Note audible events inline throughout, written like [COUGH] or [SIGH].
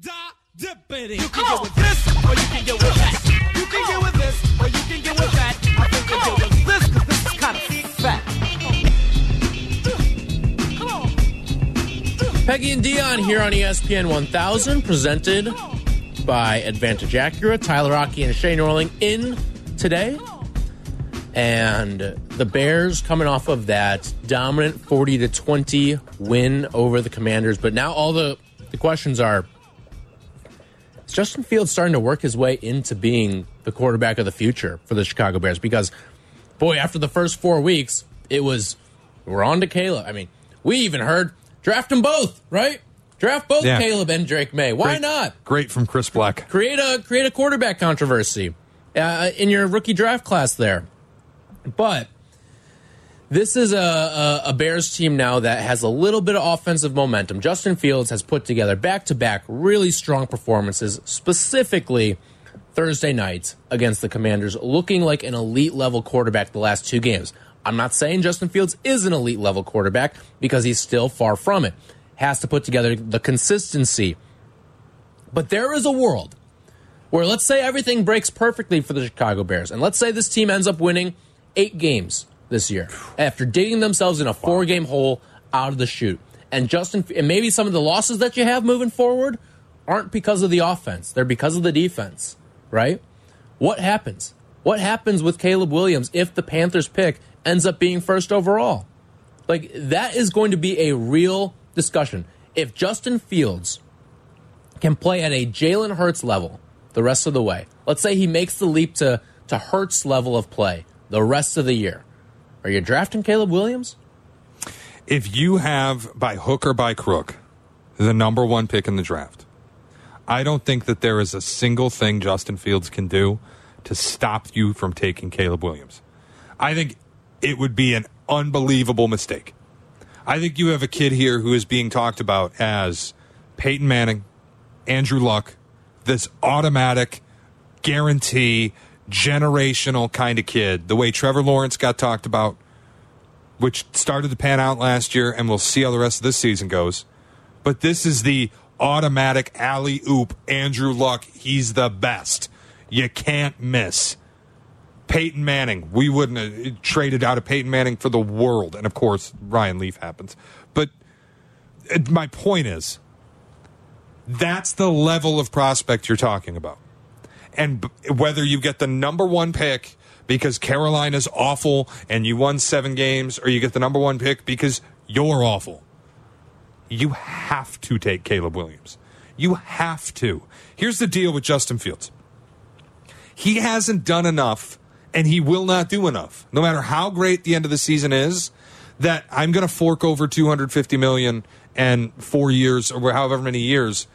da dippity. You can get with this, or you can get with that. You can get with this, or you can get with that. I think you get with this, because this is kind of fat. Peggy and Dionne here on ESPN 1000, presented by Advantage Acura. Tyler Rocky and Shane Norling in today. And the Bears coming off of that dominant 40 to 20 win over the Commanders. But now all the, the questions are is Justin Fields starting to work his way into being the quarterback of the future for the Chicago Bears? Because, boy, after the first four weeks, it was we're on to Caleb. I mean, we even heard draft them both, right? Draft both Yeah. Caleb and Drake Maye. Why Great- not? Great from Chris Black. create a create a quarterback controversy uh, in your rookie draft class there. But this is a, a, a Bears team now that has a little bit of offensive momentum. Justin Fields has put together back to back really strong performances, specifically Thursday night against the Commanders, looking like an elite level quarterback the last two games. I'm not saying Justin Fields is an elite level quarterback because he's still far from it. Has to put together the consistency. But there is a world where let's say everything breaks perfectly for the Chicago Bears, and let's say this team ends up winning eight games this year after digging themselves in a four game hole out of the chute. And Justin, and maybe some of the losses that you have moving forward aren't because of the offense, they're because of the defense, right? What happens? What happens with Caleb Williams if the Panthers pick ends up being first overall? Like, that is going to be a real discussion. If Justin Fields can play at a Jalen Hurts level the rest of the way. Let's say he makes the leap to to Hurts level of play the rest of the year. Are you drafting Caleb Williams? If you have, by hook or by crook, the number one pick in the draft, I don't think that there is a single thing Justin Fields can do to stop you from taking Caleb Williams. I think it would be an unbelievable mistake. I think you have a kid here who is being talked about as Peyton Manning, Andrew Luck, this automatic guarantee, generational kind of kid, the way Trevor Lawrence got talked about, which started to pan out last year, and we'll see how the rest of this season goes. But this is the automatic alley oop Andrew Luck. He's the best. You can't miss. Peyton Manning. We wouldn't have traded out of Peyton Manning for the world. And of course, Ryan Leaf happens. But uh, my point is that's the level of prospect you're talking about. And whether you get the number one pick because Carolina's awful and you won seven games, or you get the number one pick because you're awful, you have to take Caleb Williams. You have to. Here's the deal with Justin Fields he hasn't done enough and he will not do enough no matter how great the end of the season is that i'm going to fork over 250 million and four years or however many years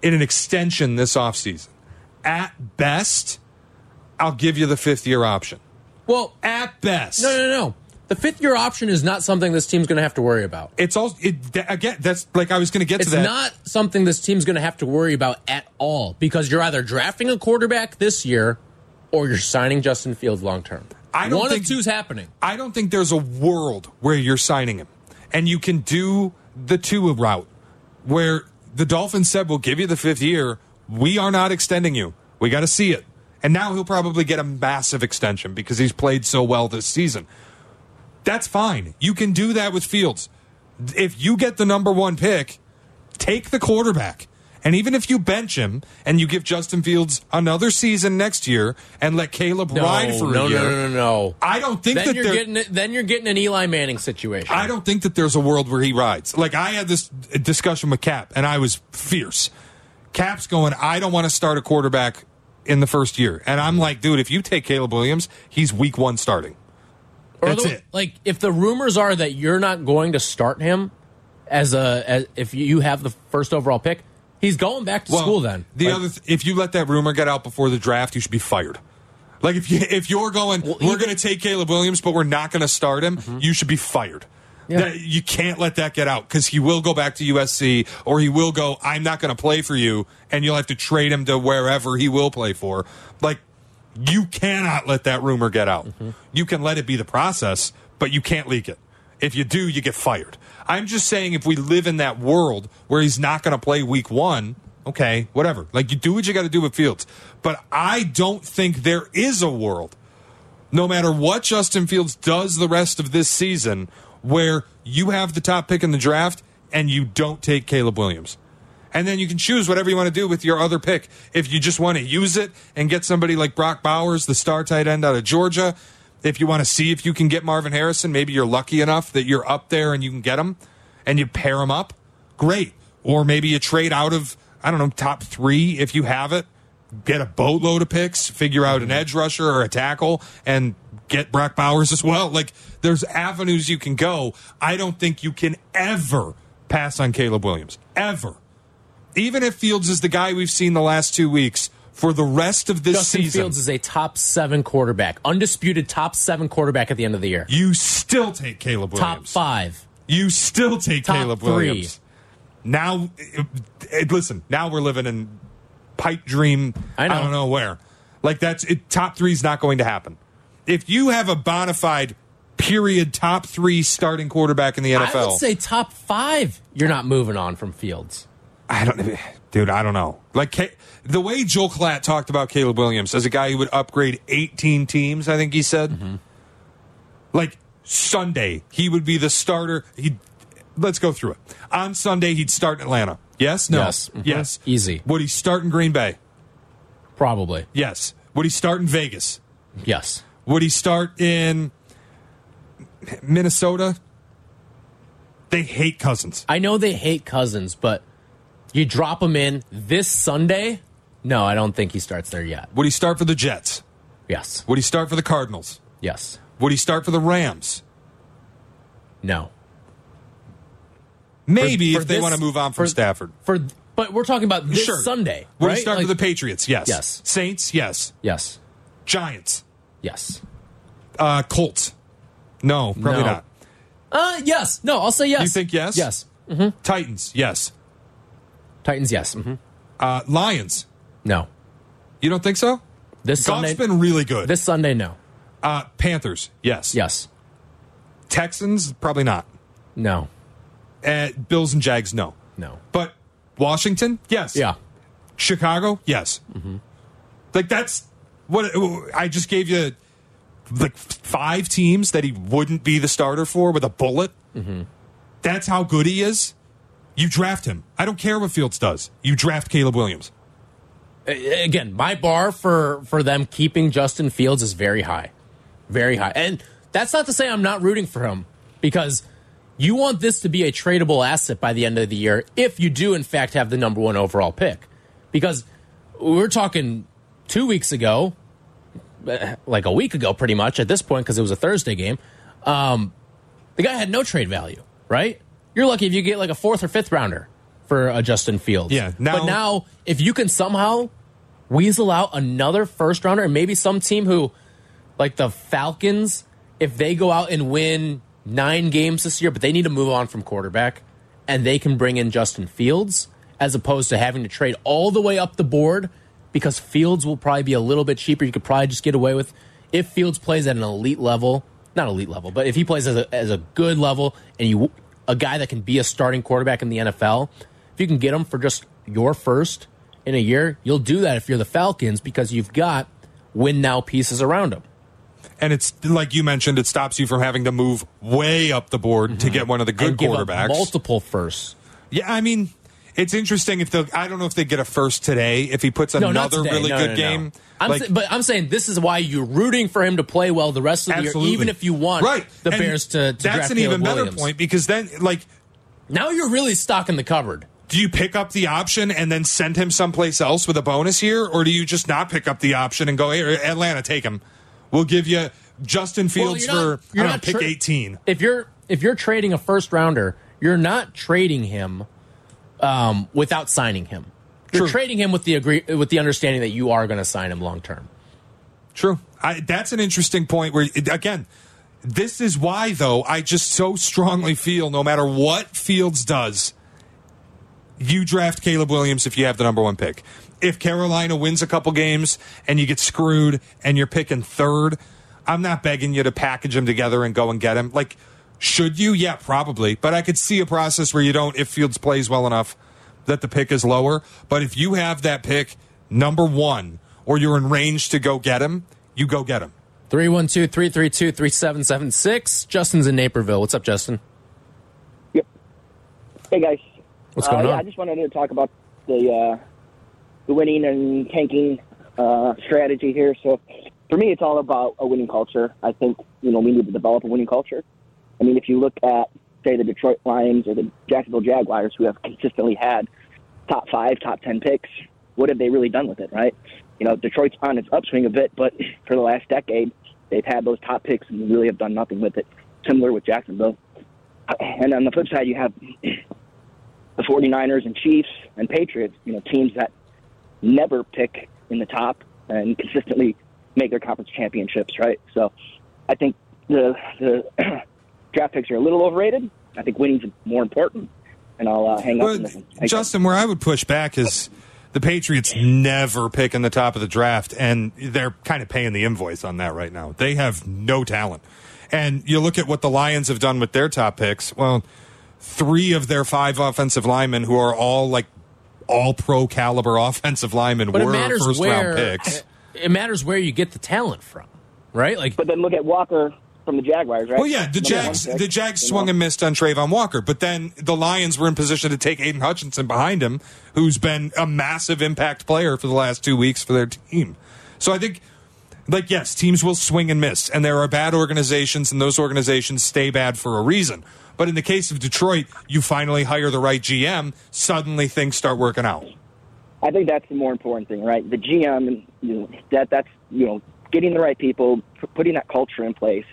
in an extension this offseason at best i'll give you the fifth year option Well, at best no, no, no. The fifth year option is not something this team's going to have to worry about. it's all it, th- again that's like i was going to get It's to that It's not something this team's going to have to worry about at all because you're either drafting a quarterback this year or you're signing Justin Fields long term. I don't One think- of two's happening. I don't think there's a world where you're signing him and you can do the two route where the Dolphins said, We'll give you the fifth year. We are not extending you. We got to see it. And now he'll probably get a massive extension because he's played so well this season. That's fine. You can do that with Fields. If you get the number one pick, take the quarterback. And even if you bench him and you give Justin Fields another season next year and let Caleb No, ride for no, a year, no, no, no, no. I don't think Then that you're getting then you're getting an Eli Manning situation. I don't think that there's a world where he rides. Like I had this discussion with Cap, and I was fierce. Cap's going, I don't want to start a quarterback in the first year, and I'm like, dude, if you take Caleb Williams, he's week one starting. Or That's the- it. Like if the rumors are that you're not going to start him as a as, if you have the first overall pick, he's going back to school then. The Like, other, th- if you let that rumor get out before the draft, you should be fired. Like if you if you're going, Well, we're going to take Caleb Williams, but we're not going to start him, mm-hmm. you should be fired. Yeah. That- you can't let that get out because he will go back to USC or he will go. I'm not going to play for you, and you'll have to trade him to wherever he will play for. Like you cannot let that rumor get out. Mm-hmm. You can let it be the process, but you can't leak it. If you do, you get fired. I'm just saying, if we live in that world where he's not going to play week one, Okay, whatever. Like you do what you got to do with Fields. But I don't think there is a world, no matter what Justin Fields does the rest of this season, where you have the top pick in the draft and you don't take Caleb Williams. And then you can choose whatever you want to do with your other pick. If you just want to use it and get somebody like Brock Bowers, the star tight end out of Georgia, if you want to see if you can get Marvin Harrison, maybe you're lucky enough that you're up there and you can get him and you pair him up, great. Or maybe you trade out of, I don't know, top three if you have it, get a boatload of picks, figure out an mm-hmm. edge rusher or a tackle, and get Brock Bowers as well. Like, there's avenues you can go. I don't think you can ever pass on Caleb Williams. Ever. Even if Fields is the guy we've seen the last two weeks for the rest of this Justin season, Fields is a top seven quarterback, undisputed top seven quarterback at the end of the year. you still take Caleb Williams. Top five. You still take Top Caleb three. Williams. Now, it- it- listen. Now we're living in pipe dream. I know. don't know where. Like that's it, top three is not going to happen. If you have a bona fide period top three starting quarterback in the NFL, I would say top five. You're not moving on from Fields. I don't, dude. I don't know. Like the way Joel Klatt talked about Caleb Williams as a guy who would upgrade 18 teams. I think he said, Mm-hmm. like Sunday he would be the starter. He, let's go through it. On Sunday he'd start in Atlanta. Yes, no, Yes. Mhm. yes, Easy. Would he start in Green Bay? Probably. Yes. Would he start in Vegas? Yes. Would he start in Minnesota? They hate Cousins. I know they hate Cousins, but you drop him in this Sunday. No, I don't think he starts there yet. Would he start for the Jets? Yes. Would he start for the Cardinals? Yes. Would he start for the Rams? No. Maybe For if they want to move on from for- Stafford. For but we're talking about this Sure. Sunday. Right? he start Like- for the Patriots? Yes. Yes. Saints? Yes. Yes. Giants? Yes. Uh, Colts? No, probably No. not. Uh yes. No, I'll say yes. You think yes? Yes. Titans? Yes. Titans, yes. hmm Uh, Lions? No. You don't think so? This Goff's Sunday been really good. this Sunday, no. uh, Panthers? Yes. Yes. Texans? Probably not. No. Uh, Bills and Jags? No. No. But Washington? Yes. Yeah. Chicago? Yes. Like that's what I just gave you. Like five teams that he wouldn't be the starter for with a bullet. That's how good he is. You draft him. I don't care what Fields does. You draft Caleb Williams. Again, my bar for for them keeping Justin Fields is very high. Very high. And that's not to say I'm not rooting for him because you want this to be a tradable asset by the end of the year if you do in fact have the number 1 overall pick. Because we we're talking 2 weeks ago eh, like a week ago pretty much at this point because it was a Thursday game. Um, the guy had no trade value, right? You're lucky if you get like a fourth or fifth rounder for a Justin Fields. Yeah, now- but now if you can somehow weasel out another first rounder and maybe some team who, like the Falcons, if they go out and win nine games this year, but they need to move on from quarterback and they can bring in Justin Fields as opposed to having to trade all the way up the board because Fields will probably be a little bit cheaper. You could probably just get away with if Fields plays at an elite level, not elite level, but if he plays as a, as a good level and you a guy that can be a starting quarterback in the NFL, if you can get him for just your first in a year, you'll do that if you're the Falcons because you've got win now pieces around him. And it's like you mentioned, it stops you from having to move way up the board to mm-hmm. get one of the good and quarterbacks. multiple firsts. Yeah, I mean, it's interesting if the I don't know if they get a first today if he puts No, another really No, good no, game. I'm Like- sa- but I'm saying this is why you're rooting for him to play well the rest of the absolutely. year, even if you want right. the And Bears to, to That's an even Caleb better Williams. point because then, like, Now you're really stocking the cupboard. do you pick up the option and then send him someplace else with a bonus here, or do you just not pick up the option and go, "Hey, Atlanta, take him. We'll give you Justin Fields you're not- for you're not know, pick 18." If you're if you're trading a first rounder, you're not trading him um, without signing him. You're True. trading him with the agree with the understanding that you are going to sign him long term. True. I, that's an interesting point. Where again, this is why though I just so strongly feel no matter what Fields does, you draft Caleb Williams if you have the number one pick. If Carolina wins a couple games and you get screwed and you're picking third, I'm not begging you to package them together and go and get him. Like, should you? Yeah, probably. But I could see a process where you don't if Fields plays well enough that the pick is lower. But if you have that pick number one, or you're in range to go get him, you go get him. 312 332 3776. Justin's in Naperville. What's up, Justin? Yep. Hey guys. What's Uh, yeah, on? I just wanted to talk about the uh, the winning and tanking uh, strategy here. So for me, it's all about a winning culture. I think you know we need to develop a winning culture. I mean, if you look at say the Detroit Lions or the Jacksonville Jaguars, who have consistently had top five, top ten picks, what have they really done with it? Right? You know, Detroit's on its upswing a bit, but for the last decade, they've had those top picks and really have done nothing with it. Similar with Jacksonville. And on the flip side, you have the 49ers and Chiefs and Patriots, you know, teams that never pick in the top and consistently make their conference championships, right? So I think the the [CLEARS THROAT] draft picks are a little overrated. I think winning's more important. And I'll uh, hang up. Well. Thanks. Justin, where I would push back is the Patriots never pick in the top of the draft, and they're kind of paying the invoice on that right now. They have no talent. And you look at what the Lions have done with their top picks. Well, three of their five offensive linemen, who are all like all pro caliber [LAUGHS] offensive linemen, But were matters first where round picks. it matters where you get the talent from, right? Like But then look at Walker from the Jaguars, right? Well, yeah, the Jags, the Jags swung know? and missed on Travon Walker, but then the Lions were in position to take Aidan Hutchinson behind him, who's been a massive impact player for the last two weeks for their team. So I think, like, yes, teams will swing and miss, and there are bad organizations, and those organizations stay bad for a reason. But in the case of Detroit, you finally hire the right GM, suddenly things start working out. I think that's the more important thing, right? The GM, you know, that that's you know, getting the right people, putting that culture in place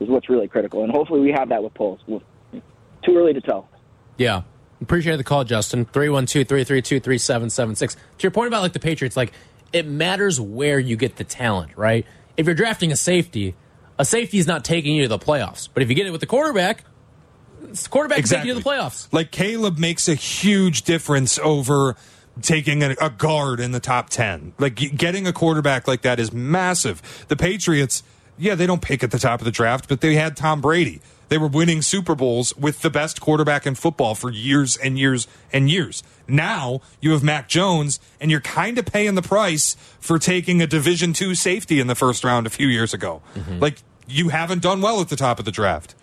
is what's really critical, and hopefully we have that with Poles. Too early to tell. Yeah. Appreciate the call, Justin. 312 332 3776. To your point about like the Patriots, like it matters where you get the talent, right? If you're drafting a safety, a safety is not taking you to the playoffs. But if you get it with the quarterback, it's the quarterback is taking you to the playoffs. Like Caleb makes a huge difference over taking a, a guard in the top 10. Like getting a quarterback like that is massive. The Patriots, yeah, they don't pick at the top of the draft, but they had Tom Brady. They were winning Super Bowls with the best quarterback in football for years and years and years. Now you have Mac Jones, and you're kind of paying the price for taking a Division two safety in the first round a few years ago. Mm-hmm. Like you haven't done well at the top of the draft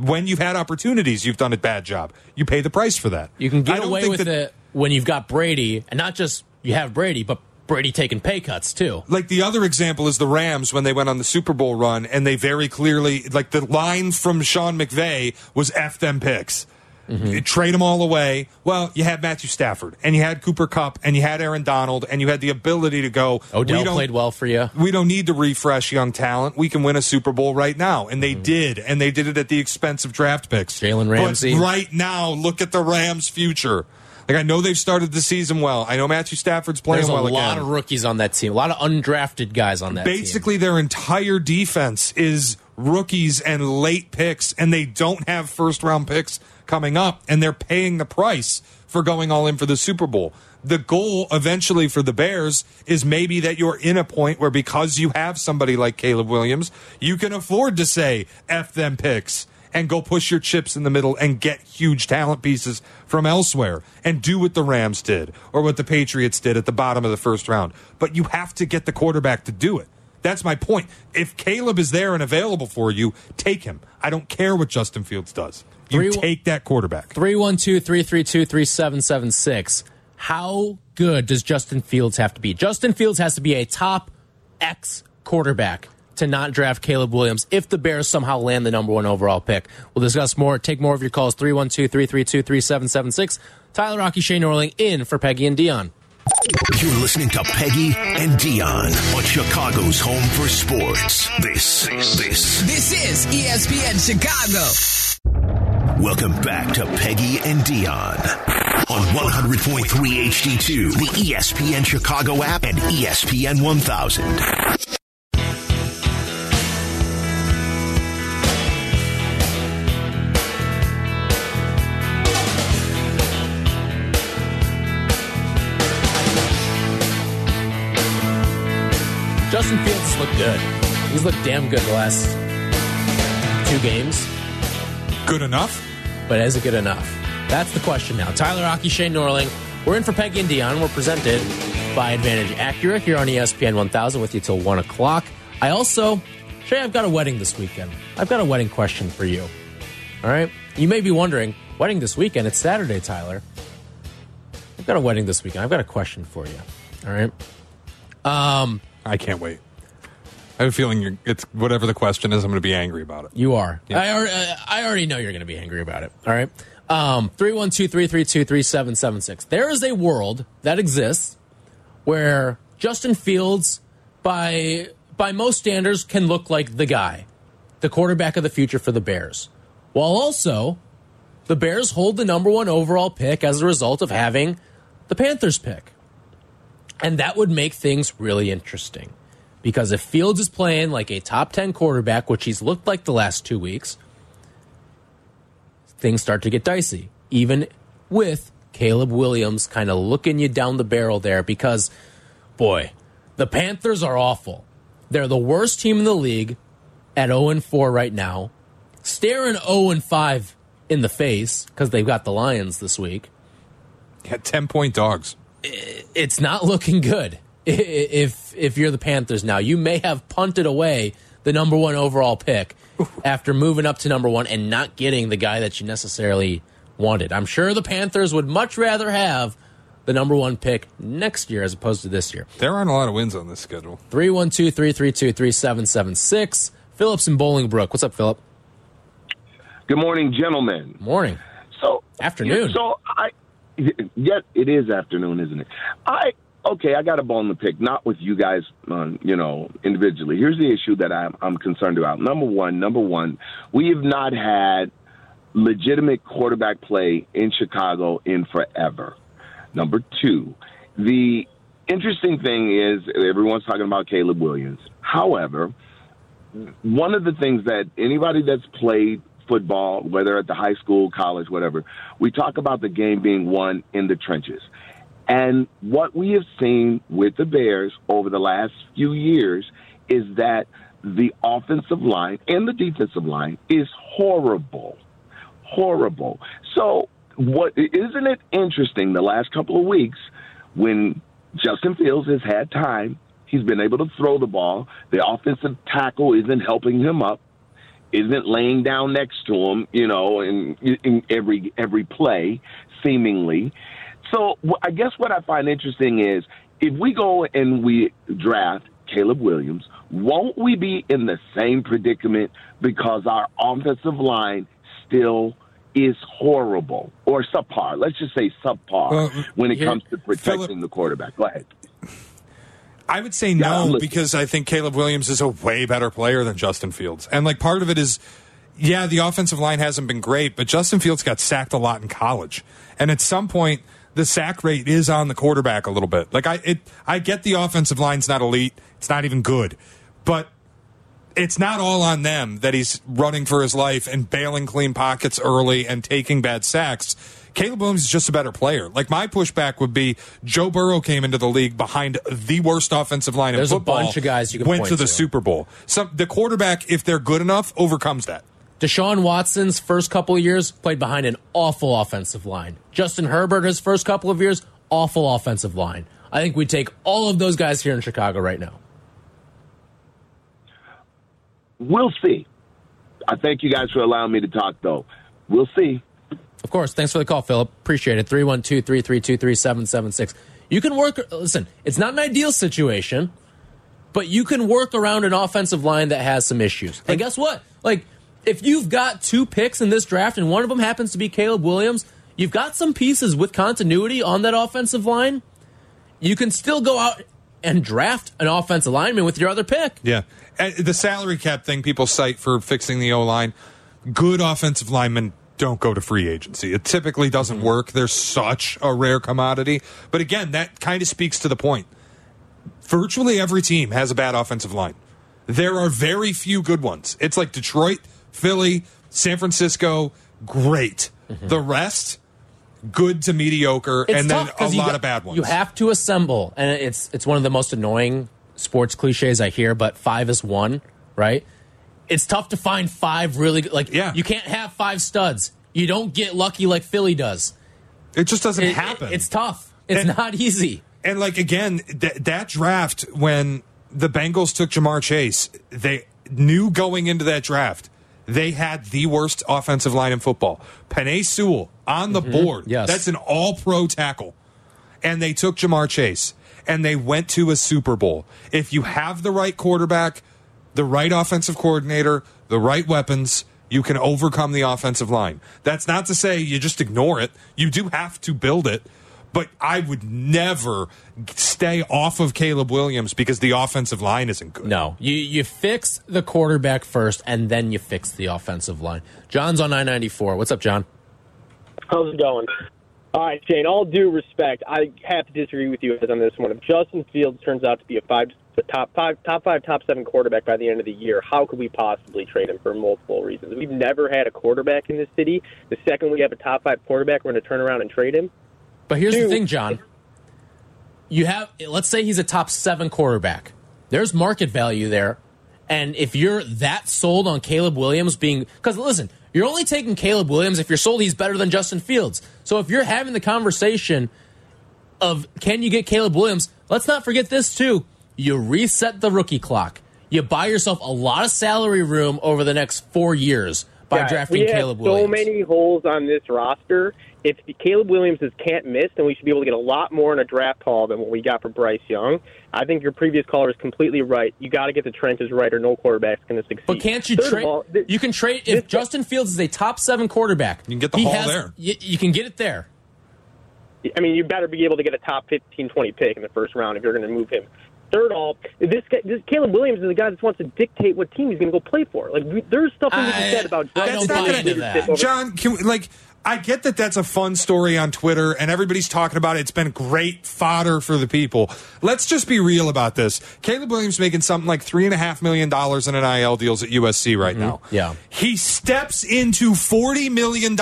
when you've had opportunities, you've done a bad job. You pay the price for that. You can get away with that- it when you've got Brady, and not just you have Brady, but Brady taking pay cuts too. Like the other example is the Rams when they went on the Super Bowl run, and they very clearly, like the line from Sean McVay was "f them picks." You Trade them all away. Well, you had Matthew Stafford, and you had Cooper Kupp, and you had Aaron Donald, and you had the ability to go. Odell we don't- played well for you. we don't need to refresh young talent. We can win a Super Bowl right now. And they did. And they did it at the expense of draft picks. Mm-hmm. Jalen But Ramsey. right now, look at the Rams' future. Like, I know they've started the season well. I know Matthew Stafford's playing There's a lot again. of rookies on that team, a lot of undrafted guys on that team. Basically, their entire defense is rookies and late picks, and they don't have first round picks coming up, and they're paying the price for going all in for the Super Bowl. The goal eventually for the Bears is maybe that you're in a point where because you have somebody like Caleb Williams, you can afford to say F them picks and go push your chips in the middle and get huge talent pieces from elsewhere and do what the Rams did or what the Patriots did at the bottom of the first round. But you have to get the quarterback to do it. That's my point. If Caleb is there and available for you, take him. I don't care what Justin Fields does. You Three- take that quarterback. 312 332 3776. How good does Justin Fields have to be? Justin Fields has to be a top X quarterback to not draft Caleb Williams if the Bears somehow land the number one overall pick. We'll discuss more. Take more of your calls 312 332 3776. Tyler Rocky Shane Orling in for Peggy and Dionne. You're listening to Peggy and Dionne on Chicago's home for sports. This, this, This is ESPN Chicago. Welcome back to Peggy and Dionne on 100.3 HD2, the ESPN Chicago app, and ESPN 1000. Justin Fields has looked good. He's looked damn good the last two games, Good enough? But is it good enough? That's the question now. Tyler Rocky, Shane Norling We're in for Peggy and Dionne. We're presented by Advantage Acura here on ESPN 1000 with you till 1 o'clock. I also, Shea, I've got a wedding this weekend. I've got a wedding question for you. All right? You may be wondering, wedding this weekend? It's Saturday, Tyler. I've got a wedding this weekend. I've got a question for you. All right? Um, I can't wait. I have a feeling you're, it's whatever the question is. I'm going to be angry about it. You are. I, already, I already know you're going to be angry about it. All right. Um, 312 332 3776. There is a world that exists where Justin Fields, by, by most standards, can look like the guy, the quarterback of the future for the Bears. While also, the Bears hold the number one overall pick as a result of having the Panthers pick. And that would make things really interesting. Because if Fields is playing like a top 10 quarterback, which he's looked like the last two weeks, things start to get dicey. Even with Caleb Williams kind of looking you down the barrel there, because, boy, the Panthers are awful. They're the worst team in the league at 0 4 right now, staring 0 5 in the face because they've got the Lions this week Yeah, 10 point dogs. it's not looking good. I- If if you're the Panthers now, you may have punted away the number one overall pick after moving up to number one and not getting the guy that you necessarily wanted. I'm sure the Panthers would much rather have the number one pick next year as opposed to this year. There aren't a lot of wins on this schedule. 312 332 3776. Phillips in Bolingbrook. What's up, Philip? Good morning, gentlemen. Morning. So Afternoon. So I, yes, it is afternoon, isn't it? I okay. I got a bone to pick, not with you guys, um, you know, individually. Here's the issue that I'm, I'm concerned about. Number one, number one, we have not had legitimate quarterback play in Chicago in forever. Number two, the interesting thing is everyone's talking about Caleb Williams. However, one of the things that anybody that's played football, whether at the high school, college, whatever, we talk about the game being won in the trenches. And what we have seen with the Bears over the last few years is that the offensive line and the defensive line is horrible. Horrible. So, what isn't it interesting the last couple of weeks when Justin Fields has had time, he's been able to throw the ball, the offensive tackle isn't helping him up isn't laying down next to him, you know, in, in every every play, seemingly. So I guess what I find interesting is if we go and we draft Caleb Williams, won't we be in the same predicament because our offensive line still is horrible or subpar? Let's just say subpar Well, when it here- comes to protecting Philip- the quarterback. Go ahead. I would say Yeah, no because I think Caleb Williams is a way better player than Justin Fields. And like part of it is, yeah, the offensive line hasn't been great, but Justin Fields got sacked a lot in college. And at some point, the sack rate is on the quarterback a little bit. Like I, it, I get the offensive line's not elite. It's not even good, but it's not all on them that he's running for his life and bailing clean pockets early and taking bad sacks. Caleb Williams is just a better player. Like my pushback would be Joe Burrow came into the league behind the worst offensive line There's a in football. bunch of guys you can went to the to. Super Bowl. Some the quarterback, if they're good enough, overcomes that. Deshaun Watson's first couple of years played behind an awful offensive line. Justin Herbert, his first couple of years, awful offensive line. I think we take all of those guys here in Chicago right now. We'll see. I thank you guys for allowing me to talk, though. We'll see. Of course. Thanks for the call, Philip. Appreciate it. 312 332 3776. You can work, listen, it's not an ideal situation, but you can work around an offensive line that has some issues. And guess what? Like, if you've got two picks in this draft and one of them happens to be Caleb Williams, you've got some pieces with continuity on that offensive line. You can still go out and draft an offensive lineman with your other pick. Yeah. And the salary cap thing people cite for fixing the O line, good offensive linemen don't go to free agency. It typically doesn't mm-hmm. work. They're such a rare commodity. But again, that kind of speaks to the point. Virtually every team has a bad offensive line. There are very few good ones. It's like Detroit, Philly, San Francisco, great. Mm-hmm. The rest, good to mediocre, It's and then a lot got- of bad ones. You have to assemble, and it's it's one of the most annoying sports cliches I hear. But five is one, right? It's tough to find five really good. Like, Yeah. you can't have five studs. You don't get lucky like Philly does. it just doesn't It- happen. it- it's tough. It's And- not easy. And like again, th- that draft when the Bengals took Ja'Marr Chase, they knew going into that draft they had the worst offensive line in football. Penei Sewell on the mm-hmm. board. Yes. That's an all pro tackle. And they took Ja'Marr Chase and they went to a Super Bowl. If you have the right quarterback, the right offensive coordinator, the right weapons, you can overcome the offensive line. That's not to say you just ignore it. You do have to build it. But I would never stay off of Caleb Williams because the offensive line isn't good. No, you you fix the quarterback first, and then you fix the offensive line. John's on nine ninety four. What's up, John? How's it going? All right, Shane. All due respect, I have to disagree with you guys on this one. If Justin Fields turns out to be a five, top five, top five, top seven quarterback by the end of the year, how could we possibly trade him for multiple reasons? We've never had a quarterback in this city. The second we have a top five quarterback, we're going to turn around and trade him. But here's the thing, John. You have let's say he's a top seven quarterback. There's market value there, and if you're that sold on Caleb Williams being, because listen, you're only taking Caleb Williams if you're sold he's better than Justin Fields. So if you're having the conversation of can you get Caleb Williams, let's not forget this too. You reset the rookie clock. You buy yourself a lot of salary room over the next four years by Yeah, drafting we Caleb have so Williams. many holes on this roster. If Caleb Williams is can't miss, then we should be able to get a lot more in a draft haul than what we got for Bryce Young. I think your previous caller is completely right. You got to get the trenches right, or no quarterback's going to succeed. But can't you Third trade? th- You can trade if this- Justin Fields is a top seven quarterback. You can get the haul has- there. You, you can get it there. I mean, you better be able to get a top 15, 20 pick in the first round if you're going to move him. Third all, this, guy, this Caleb Williams is the guy that wants to dictate what team he's going to go play for. Like we, there's stuff that we can said about I Justin don't buy Fields into that. John, can we, like, I get that that's a fun story on Twitter and everybody's talking about it. It's been great fodder for the people. Let's just be real about this. Caleb Williams making something like three and a half million dollars in an NIL deals at USC right mm-hmm. now. Yeah. He steps into $40 million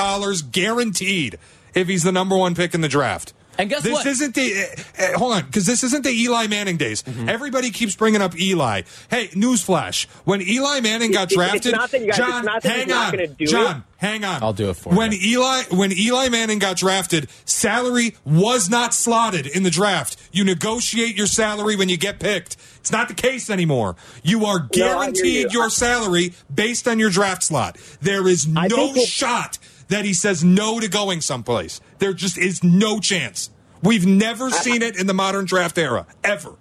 guaranteed if he's the number one pick in the draft. And guess this what? isn't the uh, hold on because this isn't the Eli Manning days. Mm-hmm. Everybody keeps bringing up Eli. Hey, newsflash: when Eli Manning got It's- it's drafted, not that you guys- it's John, not that hang on, gonna do John, it. hang on. I'll do it for when you. Eli when Eli Manning got drafted, salary was not slotted in the draft. You negotiate your salary when you get picked. It's not the case anymore. You are hear you. guaranteed your salary based on your draft slot. There is no think we'll- shot that he says no to going someplace. There just is no chance. We've never seen it in the modern draft era, ever.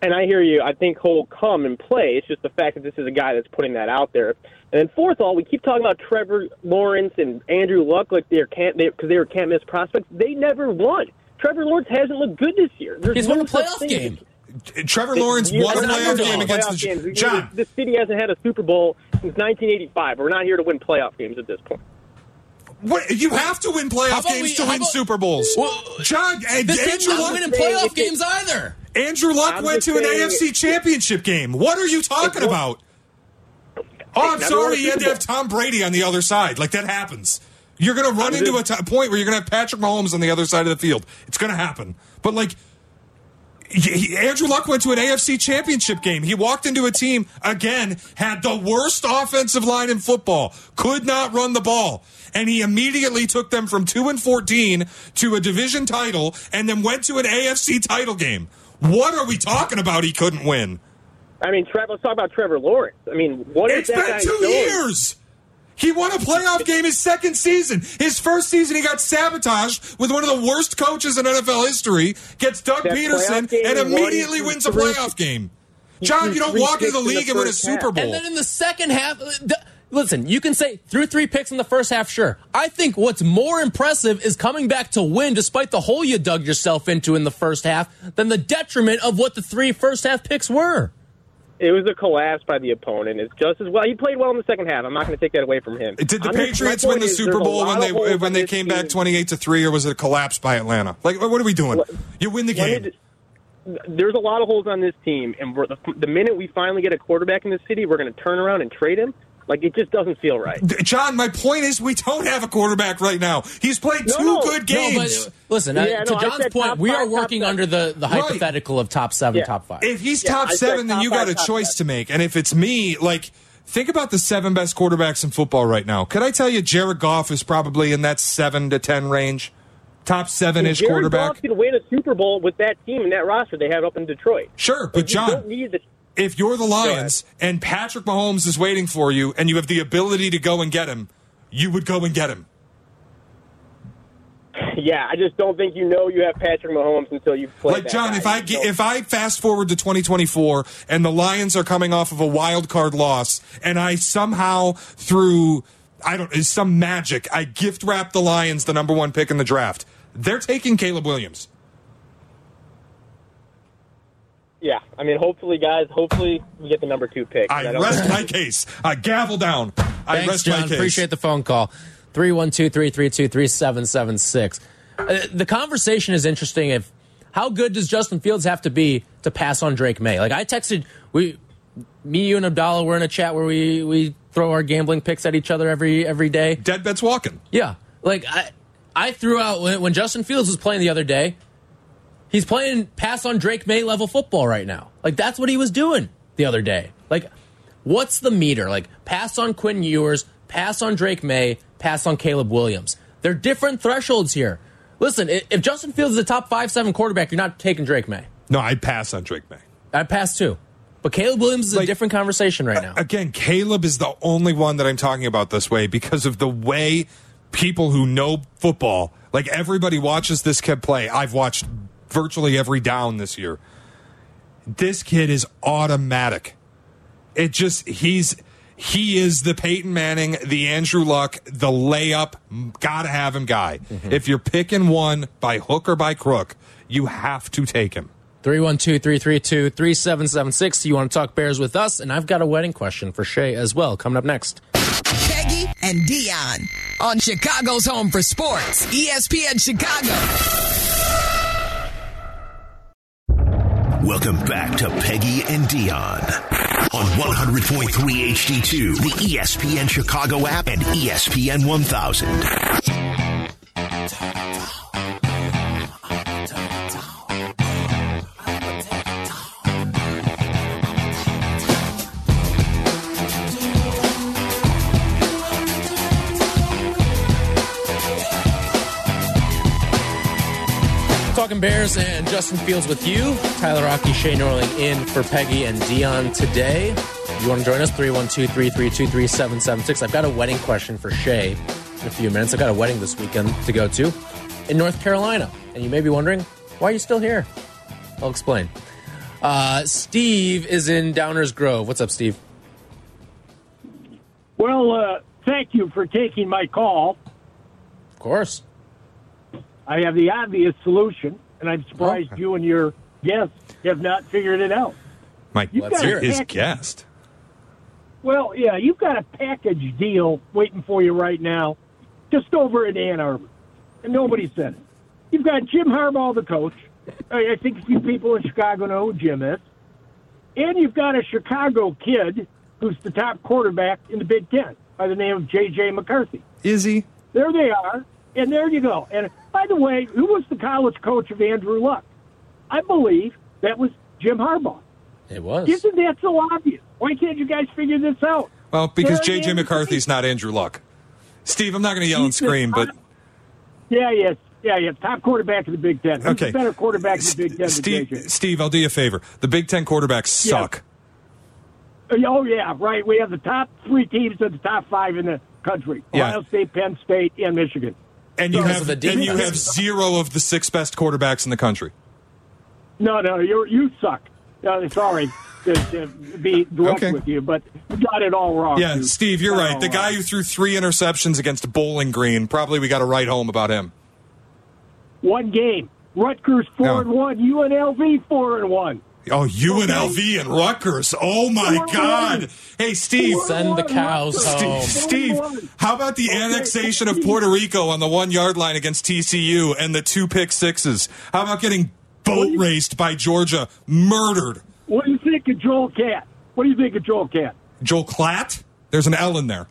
and I hear you. I think he'll come and play. It's just the fact that this is a guy that's putting that out there. And then fourth, of all, we keep talking about Trevor Lawrence and Andrew Luck like they're can't because they, were can't miss prospects. They never won. Trevor Lawrence hasn't looked good this year. There's He's no won a such playoff game. as- Trevor Lawrence You- won a playoff game against playoff the games. You- John. The city hasn't had a Super Bowl since 1985. We're not here to win playoff games at this point. What you have to win playoff games we- to win about- Super Bowls. Well, John, and This team's Andrew not Luck, winning saying playoff if it- games either. Andrew Luck I'm went just to an saying- AFC Championship game. What are you talking about? Oh, I'm sorry. You had to have Tom Brady on the other side. Like that happens. You're going to run I'm into a just- t- point where you're going to have Patrick Mahomes on the other side of the field. It's going to happen. But like. Andrew Luck went to an AFC championship game. He walked into a team, again, had the worst offensive line in football, could not run the ball. And he immediately took them from 2 and 14 to a division title and then went to an AFC title game. What are we talking about? He couldn't win. I mean, Trevor. Let's talk about Trevor Lawrence. I mean, what is It's that been guy two doing? years. He won a playoff game his second season. His first season, he got sabotaged with one of the worst coaches in NFL history. Gets Doug That Peterson and immediately through wins a playoff game. John, you don't walk into the picks in the league and win a first Super half. Bowl. And then in the second half, uh, listen, you can say through three picks in the first half, sure. I think what's more impressive is coming back to win despite the hole you dug yourself into in the first half than the detriment of what the three first half picks were. It was a collapse by the opponent. It's just as well. He played well in the second half. I'm not going to take that away from him. Did the I'm Patriots win the Super Bowl when they when they came team. back twenty eight to three, or was it a collapse by Atlanta? Like, what are we doing? You win the game. there's a lot of holes on this team, and we're, the, the minute we finally get a quarterback in the city, we're going to turn around and trade him. Like it just doesn't feel right. John, my point is we don't have a quarterback right now. He's played No, two no. good No, games. but listen, uh, Yeah, to no, I John's said point, we are five, working under the, the Right. hypothetical of top seven, Yeah. top five. If he's Yeah, top I seven, then top you got a five, top choice five. to make. And if it's me, like, think about the seven best quarterbacks in football right now. Could I tell you Jared Goff is probably in that seven to ten range? top seven ish Jared quarterback. Goff can win a Super Bowl with that team and that roster they have up in Detroit. Sure, but You John, don't need the if you're the Lions and Patrick Mahomes is waiting for you and you have the ability to go and get him, you would go and get him. [LAUGHS] Yeah, I just don't think you know you have Patrick Mahomes until you play. Like that John, guy. if I get, if I fast forward to 2024 and the Lions are coming off of a wild card loss, and I somehow through I don't is some magic I gift wrap the Lions the number one pick in the draft, they're taking Caleb Williams. Yeah, I mean, hopefully, guys, hopefully we get the number two pick. I don't rest my case. I gavel down. I Thanks, rest John. my case. Appreciate the phone call. 312 332 3776. Uh, The conversation is interesting. If how good does Justin Fields have to be to pass on Drake Maye? Like I texted, we, me, you, and Abdallah were in a chat where we we throw our gambling picks at each other every every day. Dead bets walking. Yeah, like I I threw out when, when Justin Fields was playing the other day. He's playing pass on Drake Maye level football right now. Like that's what he was doing the other day. Like, what's the meter? Like pass on Quinn Ewers, pass on Drake Maye, pass on Caleb Williams. They're different thresholds here. Listen, if Justin Fields is a top five seven quarterback, you're not taking Drake Maye. No, I'd pass on Drake Maye. I pass too, but Caleb Williams is a different conversation right now. Again, Caleb is the only one that I'm talking about this way because of the way people who know football, like everybody watches this kid play. I've watched virtually every down this year. This kid is automatic. It just he's he is the Peyton Manning, the Andrew Luck, the layup, gotta have him guy. Mm-hmm. If you're picking one by hook or by crook, you have to take him. 312 332 3776. You want to talk Bears with us? And I've got a wedding question for Shea as well coming up next. Peggy and Dionne on Chicago's Home for Sports, ESPN Chicago. Welcome back to Peggy and Dionne on 100.3 HD2, the ESPN Chicago app, and ESPN 1000. Talking Bears and Justin Fields with you. Tyler Rocky, Shea Norling in for Peggy and Dionne today. You want to join us? 312 332 3776. I've got a wedding question for Shea in a few minutes. I've got a wedding this weekend to go to in North Carolina. And you may be wondering, why are you still here? I'll explain. Uh, Steve is in Downers Grove. What's up, Steve? Well, uh, thank you for taking my call. Of course. I have the obvious solution, and I'm surprised Okay. you and your guests have not figured it out. Mike, Let's hear his guest. Well, yeah, you've got a package deal waiting for you right now, just over in Ann Arbor, and nobody said it. You've got Jim Harbaugh, the coach. I I think a few people in Chicago know who Jim is, and you've got a Chicago kid who's the top quarterback in the Big Ten by the name of J.J. McCarthy. Is he? There they are, and there you go. And by the way, who was the college coach of Andrew Luck? I believe that was Jim Harbaugh. It was. Isn't that so obvious? Why can't you guys figure this out? Well, because There J.J. is. McCarthy's not Andrew Luck. Steve, I'm not going to yell and scream, but top- Yeah, yes, yeah, yeah. Top quarterback of the Big Ten. Who's okay. the better quarterback of the Big Ten Steve, JJ? Steve, I'll do you a favor. The Big Ten quarterbacks suck. Uh, oh yeah, right. We have the top three teams of the top five in the country: Yeah. Ohio State, Penn State, and Michigan. And you have and you have zero of the six best quarterbacks in the country. No, no, you you suck. Uh, sorry [LAUGHS] to, to be direct Okay. with you, but you got it all wrong. Yeah, dude. Steve, you're right. all The wrong. guy who threw three interceptions against Bowling Green, probably we got to write home about him. one game. Rutgers four No. and one. UNLV four and one. Oh, UNLV and L V and Rutgers. Oh my God. Hey, Steve. Send the cows Steve, home. Steve, how about the annexation of Puerto Rico on the one yard line against TCU and the two pick sixes? How about getting boat raced by Georgia, murdered? What do you think of Joel Cat? What do you think of Joel Cat? Joel Klatt? There's an L in there.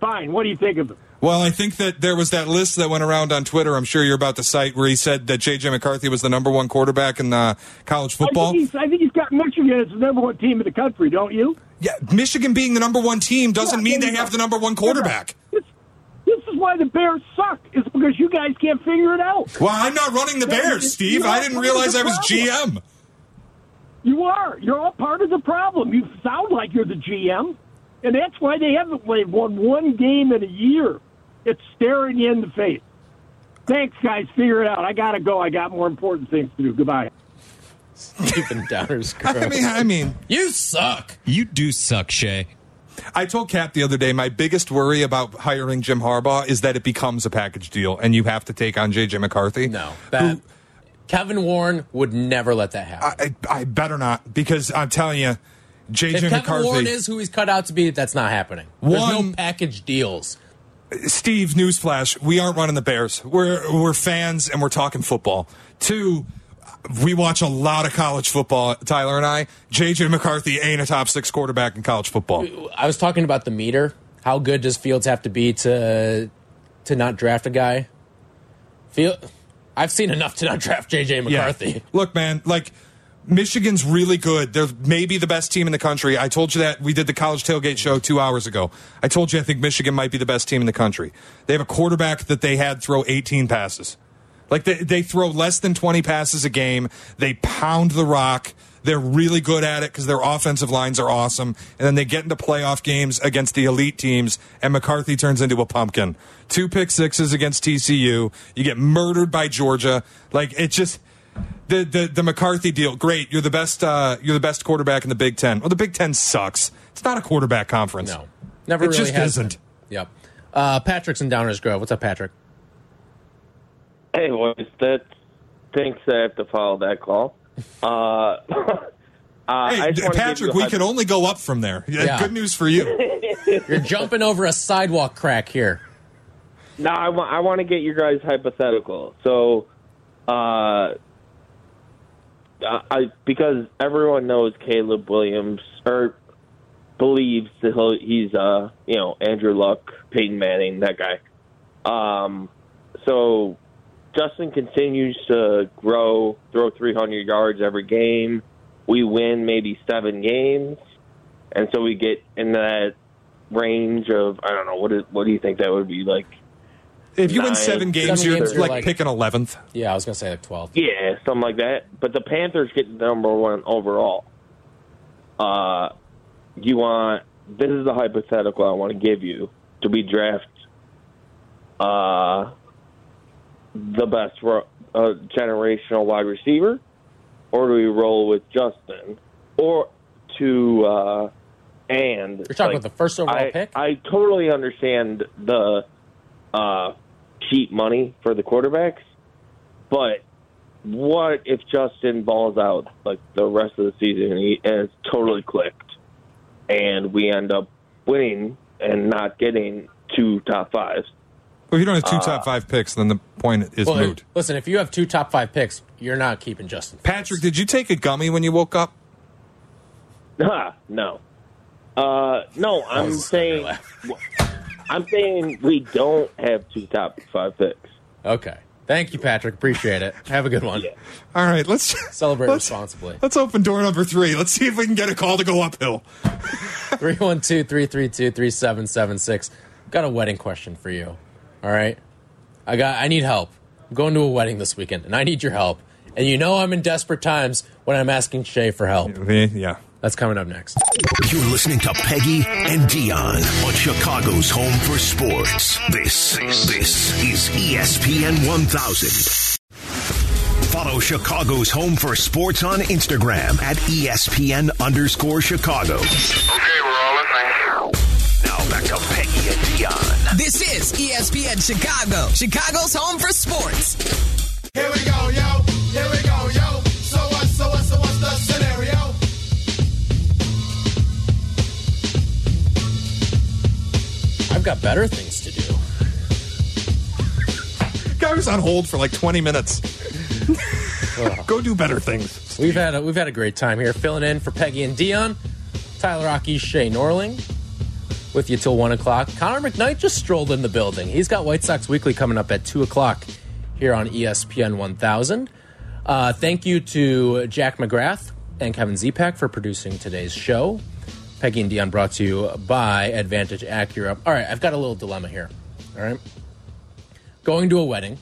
Fine. What do you think of him? Well, I think that there was that list that went around on Twitter. I'm sure you're about the site where he said that J.J. McCarthy was the number one quarterback in uh, college I football. think, I think he's got Michigan as the number one team in the country, don't you? Yeah, Michigan being the number one team doesn't Yeah, mean they have the number one quarterback. This, this is why the Bears suck. Is because you guys can't figure it out. Well, I'm not running the Bears, Steve. I didn't realize I was GM. You are. You're all part of the problem. You sound like you're the GM, and that's why they haven't played won one game in a year. It's staring you in the face. Thanks, guys. Figure it out. I gotta go. I got more important things to do. Goodbye. Stephen Downer's [LAUGHS] I mean, I mean, you suck. You do suck, Shea. I told Cap the other day my biggest worry about hiring Jim Harbaugh is that it becomes a package deal and you have to take on JJ McCarthy. No, that Kevin Warren would never let that happen. I, I better not because I'm telling you, JJ if Kevin McCarthy. Warren is who he's cut out to be, that's not happening. There's One- no package deals. Steve, newsflash: we aren't running the Bears. We're we're fans and we're talking football. Two, we watch a lot of college football. Tyler and I. JJ McCarthy ain't a top six quarterback in college football. I was talking about the meter. How good does Fields have to be to to not draft a guy? Field, I've seen enough to not draft JJ McCarthy. Yeah. Look, man, like Michigan's really good. They're maybe the best team in the country. I told you that we did the college tailgate show two hours ago. I told you I think Michigan might be the best team in the country. They have a quarterback that they had throw 18 passes. Like they, they throw less than 20 passes a game. They pound the rock. They're really good at it because their offensive lines are awesome. And then they get into playoff games against the elite teams, and McCarthy turns into a pumpkin. Two pick sixes against TCU. You get murdered by Georgia. Like it just the the, the McCarthy deal. Great, you're the best. Uh, you're the best quarterback in the Big Ten. Well, the Big Ten sucks. It's not a quarterback conference. No, never It really just has isn't. been. Yep. Uh, Patrick's in Downers Grove. What's up, Patrick? Hey, boys, that thinks I have to follow that call. Uh, [LAUGHS] uh, I Hey, just Patrick, we hy- could only go up from there. Yeah, Yeah. Good news for you. [LAUGHS] You're jumping over a sidewalk crack here. No, I want I want to get your guys hypothetical. So, uh, I because everyone knows Caleb Williams or believes that he'll, he's uh you know Andrew Luck, Peyton Manning, that guy. Um, so Justin continues to grow, throw 300 yards every game. We win maybe seven games, and so we get in that range of I don't know what is, what do you think that would be like? If you win Nine. seven games, Seven you're games, you're like, like- picking eleventh. Yeah, I was gonna say like twelve. Yeah, something like that. But the Panthers get the number one overall. Uh, you want this is the hypothetical I want to give you. Do we draft uh, the best ro- uh, generational wide receiver, or do we roll with Justin, or to uh, and You're talking about the first overall I, pick? I totally understand the uh, cheap money for the quarterbacks, but what if Justin balls out like the rest of the season and, he, and it's totally clicked, and we end up winning and not getting two top fives? Well, if you don't have two Uh, top five picks, then the point is Well, moot. listen, if you have two top five picks, you're not keeping Justin. Patrick, did you take a gummy when you woke up? Ah, [LAUGHS] no. Uh, no, I'm saying, I'm saying we don't have two top five picks. Okay. Thank you, Patrick. Appreciate it. Have a good one. All right, let's Celebrate let's- responsibly. Let's open door number three. Let's see if we can get a call to go uphill. [LAUGHS] 312 332 3776. Got a wedding question for you. All right. I got I need help. I'm going to a wedding this weekend and I need your help. And you know I'm in desperate times when I'm asking Shea for help. Yeah. That's coming up next. You're listening to Peggy and Dionne on Chicago's home for sports. This, this is ESPN 1000. Follow Chicago's home for sports on Instagram at E ESPN underscore Chicago. Okay, we're all in Now back to Peggy and Dionne. This is ESPN Chicago, Chicago's home for sports. Here we go, got better things to do. Guy was on hold for like 20 minutes. [LAUGHS] Go do better things. We've had a, we've had a great time here, filling in for Peggy and Dionne, Tyler Rocky, Shea Norling, with you till one o'clock. Connor McKnight just strolled in the building. He's got White Sox Weekly coming up at two o'clock here on ESPN 1000. Uh, thank you to Jack McGrath and Kevin Zepak for producing today's show. Peggy and Dionne brought to you by Advantage Acura. All right, I've got a little dilemma here. All right. going to a wedding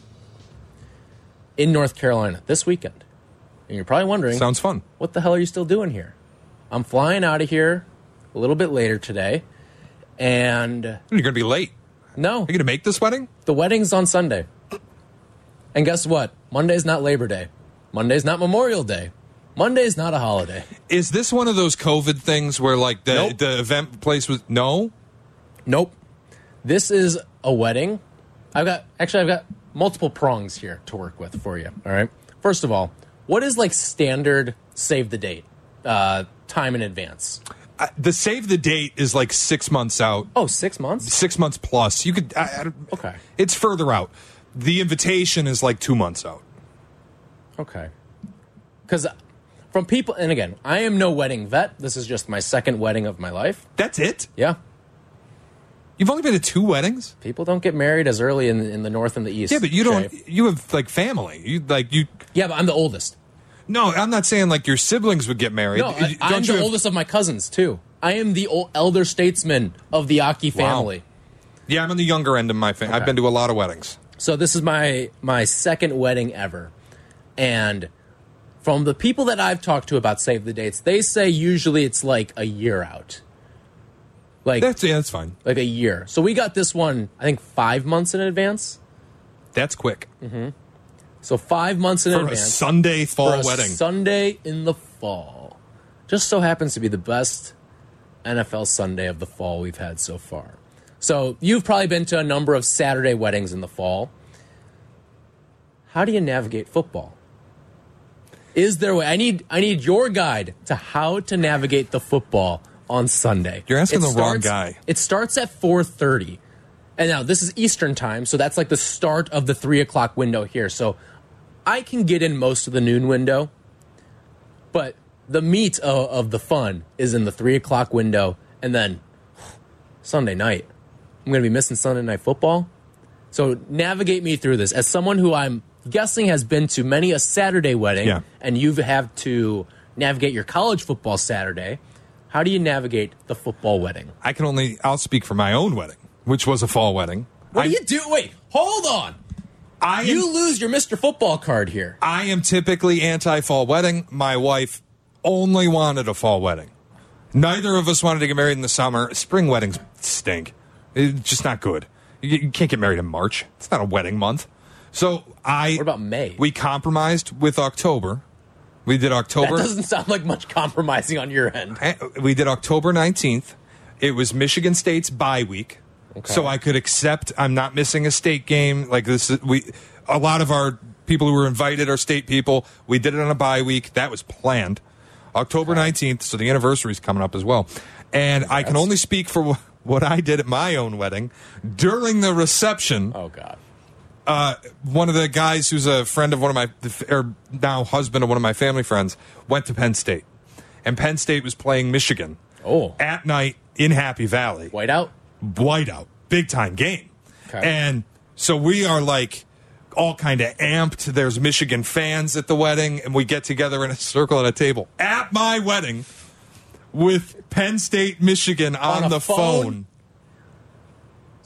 in North Carolina this weekend. And you're probably wondering, Sounds fun. what the hell are you still doing here? I'm flying out of here a little bit later today. And You're going to be late. no, You're you going to make this wedding? the wedding's on Sunday. And guess what? Monday's not Labor Day. Monday's not Memorial Day. Monday's not a holiday. Is this one of those COVID things where like the Nope. the event place was no? Nope. This is a wedding. I've got actually I've got multiple prongs here to work with for you. All right. First of all, what is like standard save the date uh, time in advance? I, the save the date is like six months out, Oh, six months. six months plus. You could. I, I, Okay. It's further out. The invitation is like two months out. Okay. Because from people, and again, I am no wedding vet. This is just my second wedding of my life. That's it. Yeah. You've only been to two weddings. People don't get married as early in, in the north and the east. Yeah, but you don't. You have like family. You like you. Yeah, but I'm the oldest. No, I'm not saying like your siblings would get married. No, I, you the have- oldest of my cousins too. I am the elder statesman of the Aki Wow. family. Yeah, I'm on the younger end of my family. I've been to a lot of weddings. So this is my my second wedding ever, and from the people that I've talked to about save the dates, they say usually it's like a year out, like That's yeah, that's fine. like a year. So we got this one, I think five months in advance. That's quick mm-hmm. So five months in for a advance Sunday fall for a wedding. Sunday in the fall. Just so happens to be the best NFL Sunday of the fall we've had so far. So you've probably been to a number of Saturday weddings in the fall. How do you navigate football? Is there a way? I need I need your guide to how to navigate the football on Sunday. You're asking It the wrong guy. It starts at four thirty, and now this is Eastern time, so that's like the start of the three o'clock window here. So I can get in most of the noon window, but the meat of, of the fun is in the three o'clock window, and then Sunday night. I'm going to be missing Sunday night football. So navigate me through this as someone who I'm guessing has been to many a Saturday wedding, Yeah. and you've had to navigate your college football Saturday. How do you navigate the football wedding? I can only. I'll speak for my own wedding, which was a fall wedding. What I, do you do? Wait, hold on. I am, You lose your Mr. Football card here. I am typically anti-fall wedding. My wife only wanted a fall wedding. Neither of us wanted to get married in the summer. Spring weddings stink. It's just not good. You, you can't get married in March. It's not a wedding month. So I. What about May? We compromised with October. We did October. that doesn't sound like much compromising on your end. Eh, we did October 19th. It was Michigan State's bye week. Okay. So I could accept I'm not missing a state game. Like this is, we a lot of our people who were invited are state people. We did it on a bye week. That was planned. October 19th, so the anniversary is coming up as well. And I can only speak for what I did at my own wedding. During the reception, Oh God. Uh, one of the guys who's a friend of one of my, or now husband of one of my family friends, went to Penn State. And Penn State was playing Michigan Oh, at night in Happy Valley. whiteout. Whiteout. Big time game. Okay. And so we are like all kind of amped. There's Michigan fans at the wedding, and we get together in a circle at a table at my wedding with Penn State, Michigan on, On the phone? phone.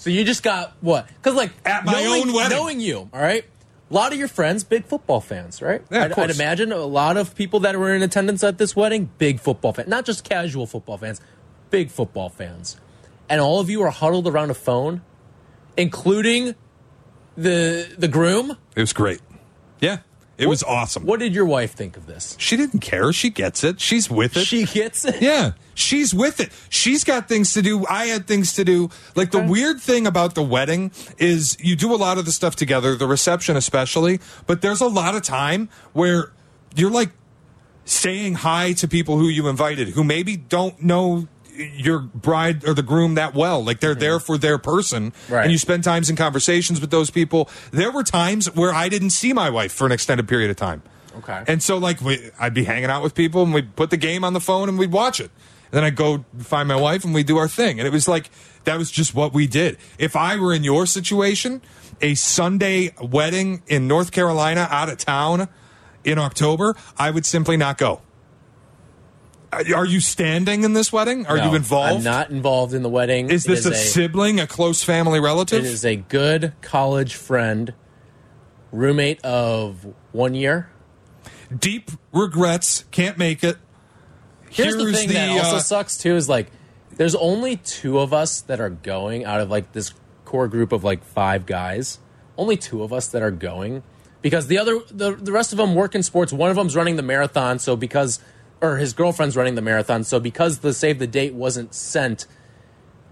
So you just got what? Because like At my knowing, own wedding. knowing you, all right. A lot of your friends, big football fans, right? Yeah, I'd, I'd imagine a lot of people that were in attendance at this wedding, big football fans, not just casual football fans, big football fans, and all of you are huddled around a phone, including the the groom. It was great. Yeah, it was awesome. What did your wife think of this? She didn't care. She gets it. She's with it. She gets it. Yeah, she's with it. She's got things to do. I had things to do. Like the weird thing about the wedding is you do a lot of the stuff together, the reception especially, but there's a lot of time where you're like saying hi to people who you invited who maybe don't know your bride or the groom that well like they're there mm-hmm. for their person Right. and you spend times in conversations with those people there were times where i didn't see my wife for an extended period of time Okay. and so, like, we, I'd be hanging out with people, and we'd put the game on the phone, and we'd watch it. And then I'd go find my wife, and we'd do our thing. And it was like that was just what we did. If I were in your situation, a Sunday wedding in North Carolina, out of town in October, I would simply not go. Are you standing in this wedding? Are No, you involved? I'm not involved in the wedding. Is this a, a sibling, a close family relative? It is a good college friend, roommate of one year. Deep regrets, can't make it. Here's the thing that also uh, sucks too is like there's only two of us that are going out of like this core group of like five guys. Only two of us that are going because the other the, the rest of them work in sports. One of them's running the marathon, so because or his girlfriend's running the marathon, so because the save the date wasn't sent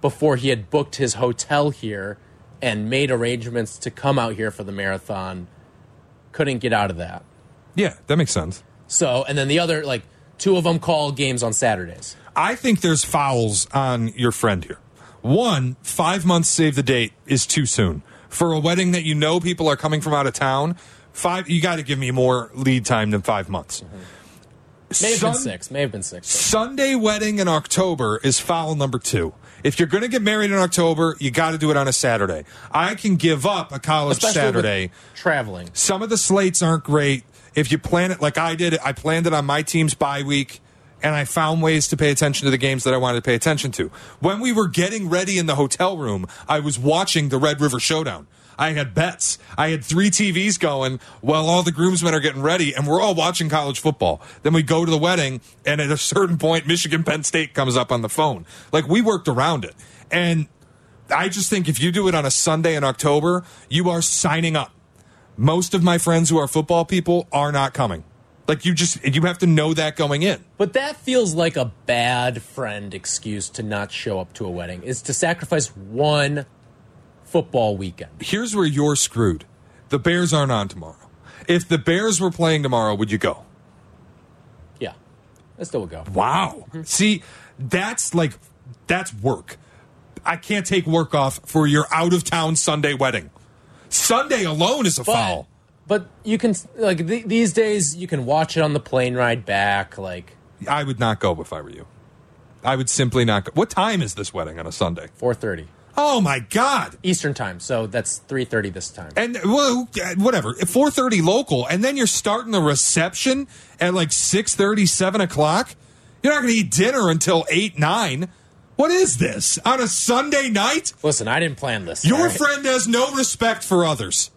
before he had booked his hotel here and made arrangements to come out here for the marathon, couldn't get out of that. yeah, that makes sense. So, and then the other like two of them call games on Saturdays. I think there's fouls on your friend here. One, five months save the date is too soon. For a wedding that you know people are coming from out of town, five you got to give me more lead time than five months. Mm-hmm. May have been six. May have been six. Sunday wedding in October is foul number two. If you're going to get married in October, you got to do it on a Saturday. I can give up a college Especially Saturday. traveling. Some of the slates aren't great. If you plan it like I did, I planned it on my team's bye week, and I found ways to pay attention to the games that I wanted to pay attention to. When we were getting ready in the hotel room, I was watching the Red River Showdown. I had bets. I had three TVs going while all the groomsmen are getting ready, and we're all watching college football. Then we go to the wedding, and at a certain point, Michigan Penn State comes up on the phone. Like we worked around it. And I just think if you do it on a Sunday in October, you are signing up. Most of my friends who are football people are not coming. Like you just you have to know that going in. But that feels like a bad friend excuse to not show up to a wedding is to sacrifice one football weekend. Here's where you're screwed. The Bears aren't on tomorrow. If the Bears were playing tomorrow, would you go? Yeah. I still would go. Wow. Mm-hmm. See, that's like that's work. I can't take work off for your out of town Sunday wedding. Sunday alone is a But, foul. but you can like th- these days you can watch it on the plane ride back like I would not go if I were you. I would simply not go. What time is this wedding on a Sunday? 4:30 Oh my god. Eastern time. So that's 3:30 this time. And well, whatever. Four thirty local, and then you're starting the reception at like six thirty, seven o'clock. You're not going to eat dinner until eight nine. What is this on a Sunday night? Listen, I didn't plan this. Your right? friend has no respect for others.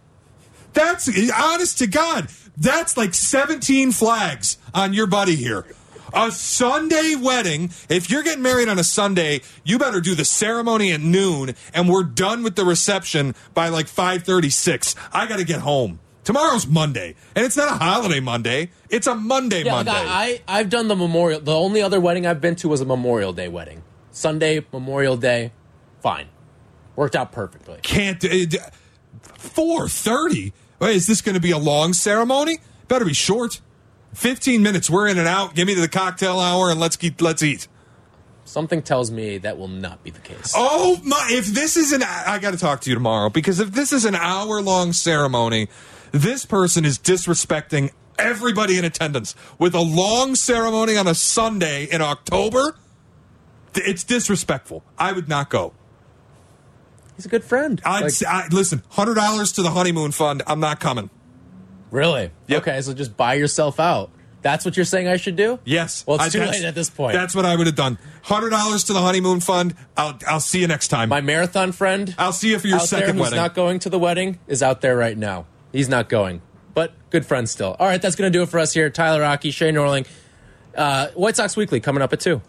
That's honest to God. That's like 17 flags on your buddy here. A Sunday wedding. If you're getting married on a Sunday, you better do the ceremony at noon, and we're done with the reception by like 5:36. I got to get home. Tomorrow's Monday, and it's not a holiday Monday. It's a Monday Yeah, like Monday. I, I I've done the memorial. The only other wedding I've been to was a Memorial Day wedding. Sunday Memorial Day, fine, worked out perfectly. Can't. Uh, four thirty. Is this going to be a long ceremony? Better be short. Fifteen minutes. We're in and out. Give me the cocktail hour and let's get let's eat. Something tells me that will not be the case. Oh my! If this is an, I got to talk to you tomorrow because if this is an hour long ceremony, this person is disrespecting everybody in attendance with a long ceremony on a Sunday in October. It's disrespectful. I would not go. He's a good friend. I'd Like- say, I, listen. Hundred dollars to the honeymoon fund. I'm not coming. Really? Yep. Okay, so just buy yourself out. That's what you're saying I should do? Yes. Well, it's I- too late at this point. That's what I would have done. Hundred dollars to the honeymoon fund. I'll I'll see you next time. My marathon friend I'll see you for your out there second who's wedding. not going to the wedding is out there right now. He's not going, but good friend still. All right, that's going to do it for us here. Tyler Rocky, Shea Norling, uh, White Sox Weekly coming up at two.